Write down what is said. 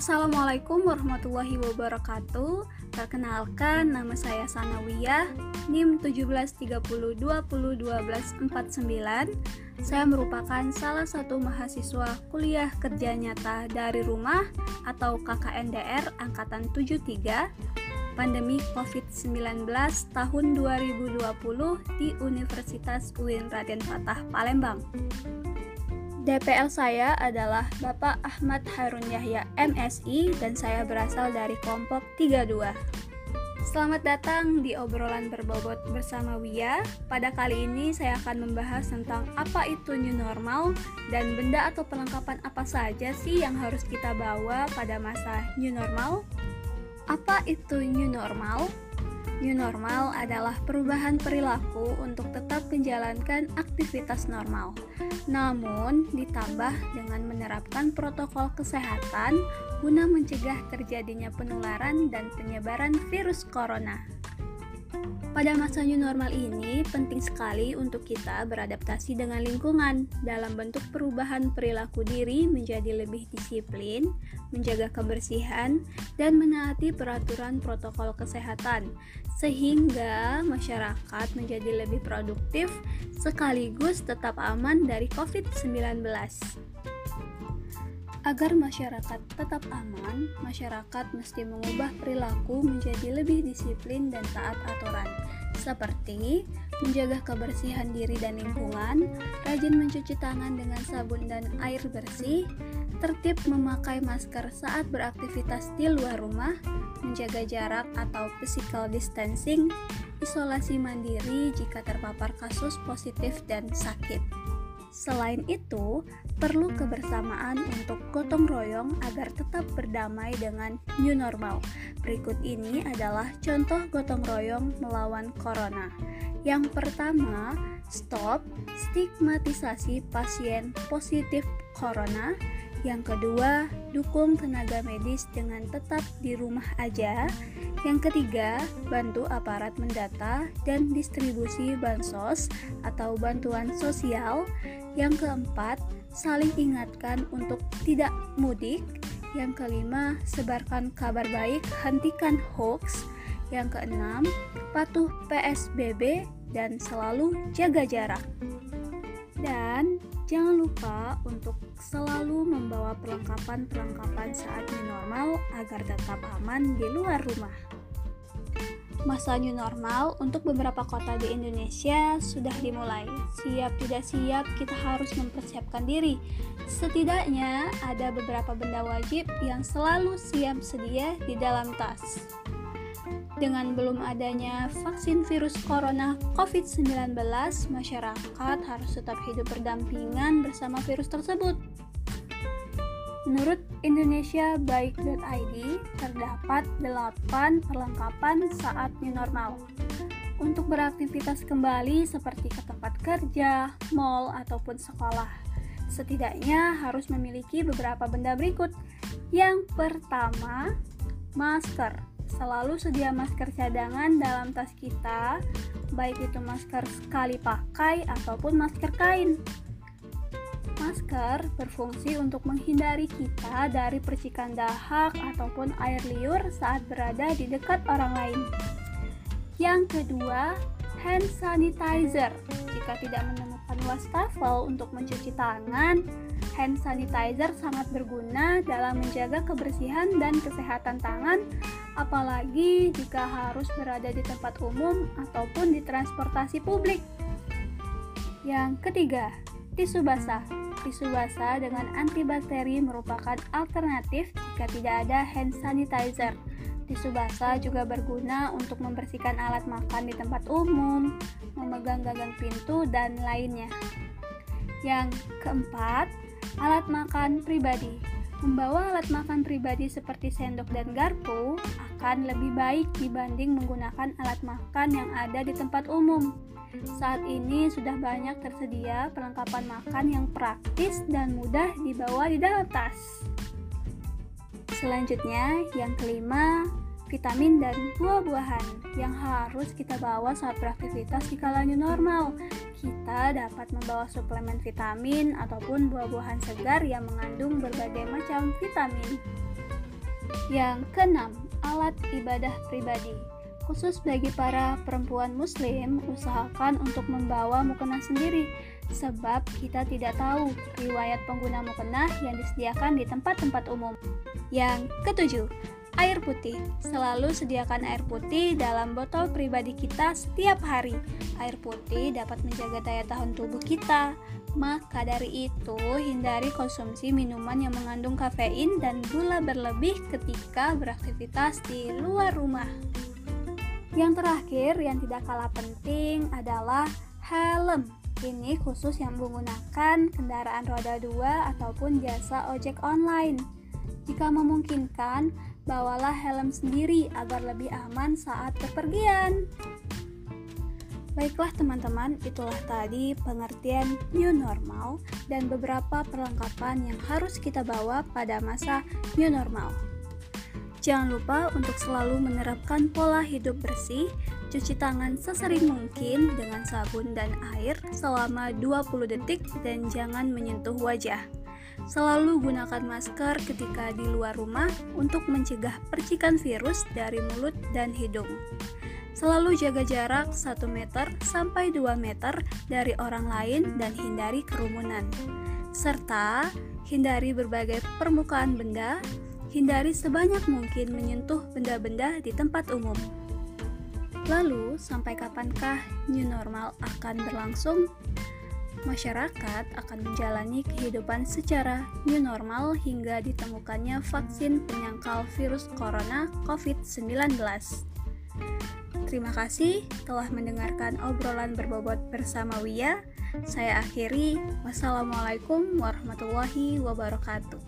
Assalamualaikum warahmatullahi wabarakatuh. Perkenalkan, nama saya Sanawiyah, NIM 1730201249. Saya merupakan salah satu mahasiswa kuliah kerja nyata dari rumah atau KKNDR angkatan 73 pandemi COVID-19 tahun 2020 di Universitas UIN Raden Fatah Palembang. DPL saya adalah Bapak Ahmad Harun Yahya MSI dan saya berasal dari kelompok 32. Selamat datang di obrolan berbobot bersama Wia. Pada kali ini saya akan membahas tentang apa itu new normal dan benda atau perlengkapan apa saja sih yang harus kita bawa pada masa new normal. Apa itu new normal? New normal adalah perubahan perilaku untuk tetap menjalankan aktivitas normal, namun ditambah dengan menerapkan protokol kesehatan guna mencegah terjadinya penularan dan penyebaran virus corona. Pada masa new normal ini, penting sekali untuk kita beradaptasi dengan lingkungan dalam bentuk perubahan perilaku diri menjadi lebih disiplin, menjaga kebersihan, dan menaati peraturan protokol kesehatan, sehingga masyarakat menjadi lebih produktif sekaligus tetap aman dari COVID-19. Agar masyarakat tetap aman, masyarakat mesti mengubah perilaku menjadi lebih disiplin dan taat aturan, seperti menjaga kebersihan diri dan lingkungan, rajin mencuci tangan dengan sabun dan air bersih, tertib memakai masker saat beraktivitas di luar rumah, menjaga jarak atau physical distancing, isolasi mandiri jika terpapar kasus positif dan sakit. Selain itu, perlu kebersamaan untuk gotong royong agar tetap berdamai dengan new normal. Berikut ini adalah contoh gotong royong melawan corona. Yang pertama, stop stigmatisasi pasien positif corona. Yang kedua, dukung tenaga medis dengan tetap di rumah aja. Yang ketiga, bantu aparat mendata dan distribusi bansos atau bantuan sosial. Yang keempat, saling ingatkan untuk tidak mudik. Yang kelima, sebarkan kabar baik, hentikan hoax. Yang keenam, patuh PSBB dan selalu jaga jarak. Dan Jangan lupa untuk selalu membawa perlengkapan-perlengkapan saat new normal agar tetap aman di luar rumah. Masa new normal untuk beberapa kota di Indonesia sudah dimulai. Siap tidak siap, kita harus mempersiapkan diri. Setidaknya ada beberapa benda wajib yang selalu siap sedia di dalam tas dengan belum adanya vaksin virus corona COVID-19, masyarakat harus tetap hidup berdampingan bersama virus tersebut. Menurut Indonesia Baik.id, terdapat 8 perlengkapan saat new normal. Untuk beraktivitas kembali seperti ke tempat kerja, mall, ataupun sekolah. Setidaknya harus memiliki beberapa benda berikut. Yang pertama, masker selalu sedia masker cadangan dalam tas kita, baik itu masker sekali pakai ataupun masker kain. Masker berfungsi untuk menghindari kita dari percikan dahak ataupun air liur saat berada di dekat orang lain. Yang kedua, hand sanitizer. Jika tidak menemukan wastafel untuk mencuci tangan, hand sanitizer sangat berguna dalam menjaga kebersihan dan kesehatan tangan apalagi jika harus berada di tempat umum ataupun di transportasi publik. Yang ketiga, tisu basah. Tisu basah dengan antibakteri merupakan alternatif jika tidak ada hand sanitizer. Tisu basah juga berguna untuk membersihkan alat makan di tempat umum, memegang gagang pintu, dan lainnya. Yang keempat, alat makan pribadi. Membawa alat makan pribadi seperti sendok dan garpu akan lebih baik dibanding menggunakan alat makan yang ada di tempat umum. Saat ini sudah banyak tersedia perlengkapan makan yang praktis dan mudah dibawa di dalam tas. Selanjutnya, yang kelima, vitamin dan buah-buahan yang harus kita bawa saat beraktivitas di kala new normal. Kita dapat membawa suplemen vitamin ataupun buah-buahan segar yang mengandung berbagai macam vitamin. Yang keenam, alat ibadah pribadi. Khusus bagi para perempuan muslim, usahakan untuk membawa mukena sendiri sebab kita tidak tahu riwayat pengguna mukena yang disediakan di tempat-tempat umum. Yang ketujuh, air putih. Selalu sediakan air putih dalam botol pribadi kita setiap hari. Air putih dapat menjaga daya tahan tubuh kita. Maka dari itu, hindari konsumsi minuman yang mengandung kafein dan gula berlebih ketika beraktivitas di luar rumah. Yang terakhir yang tidak kalah penting adalah helm. Ini khusus yang menggunakan kendaraan roda 2 ataupun jasa ojek online. Jika memungkinkan, bawalah helm sendiri agar lebih aman saat bepergian. Baiklah teman-teman, itulah tadi pengertian new normal dan beberapa perlengkapan yang harus kita bawa pada masa new normal. Jangan lupa untuk selalu menerapkan pola hidup bersih, cuci tangan sesering mungkin dengan sabun dan air selama 20 detik dan jangan menyentuh wajah. Selalu gunakan masker ketika di luar rumah untuk mencegah percikan virus dari mulut dan hidung. Selalu jaga jarak 1 meter sampai 2 meter dari orang lain dan hindari kerumunan. Serta hindari berbagai permukaan benda hindari sebanyak mungkin menyentuh benda-benda di tempat umum. Lalu, sampai kapankah new normal akan berlangsung? Masyarakat akan menjalani kehidupan secara new normal hingga ditemukannya vaksin penyangkal virus corona COVID-19. Terima kasih telah mendengarkan obrolan berbobot bersama Wia. Saya akhiri. Wassalamualaikum warahmatullahi wabarakatuh.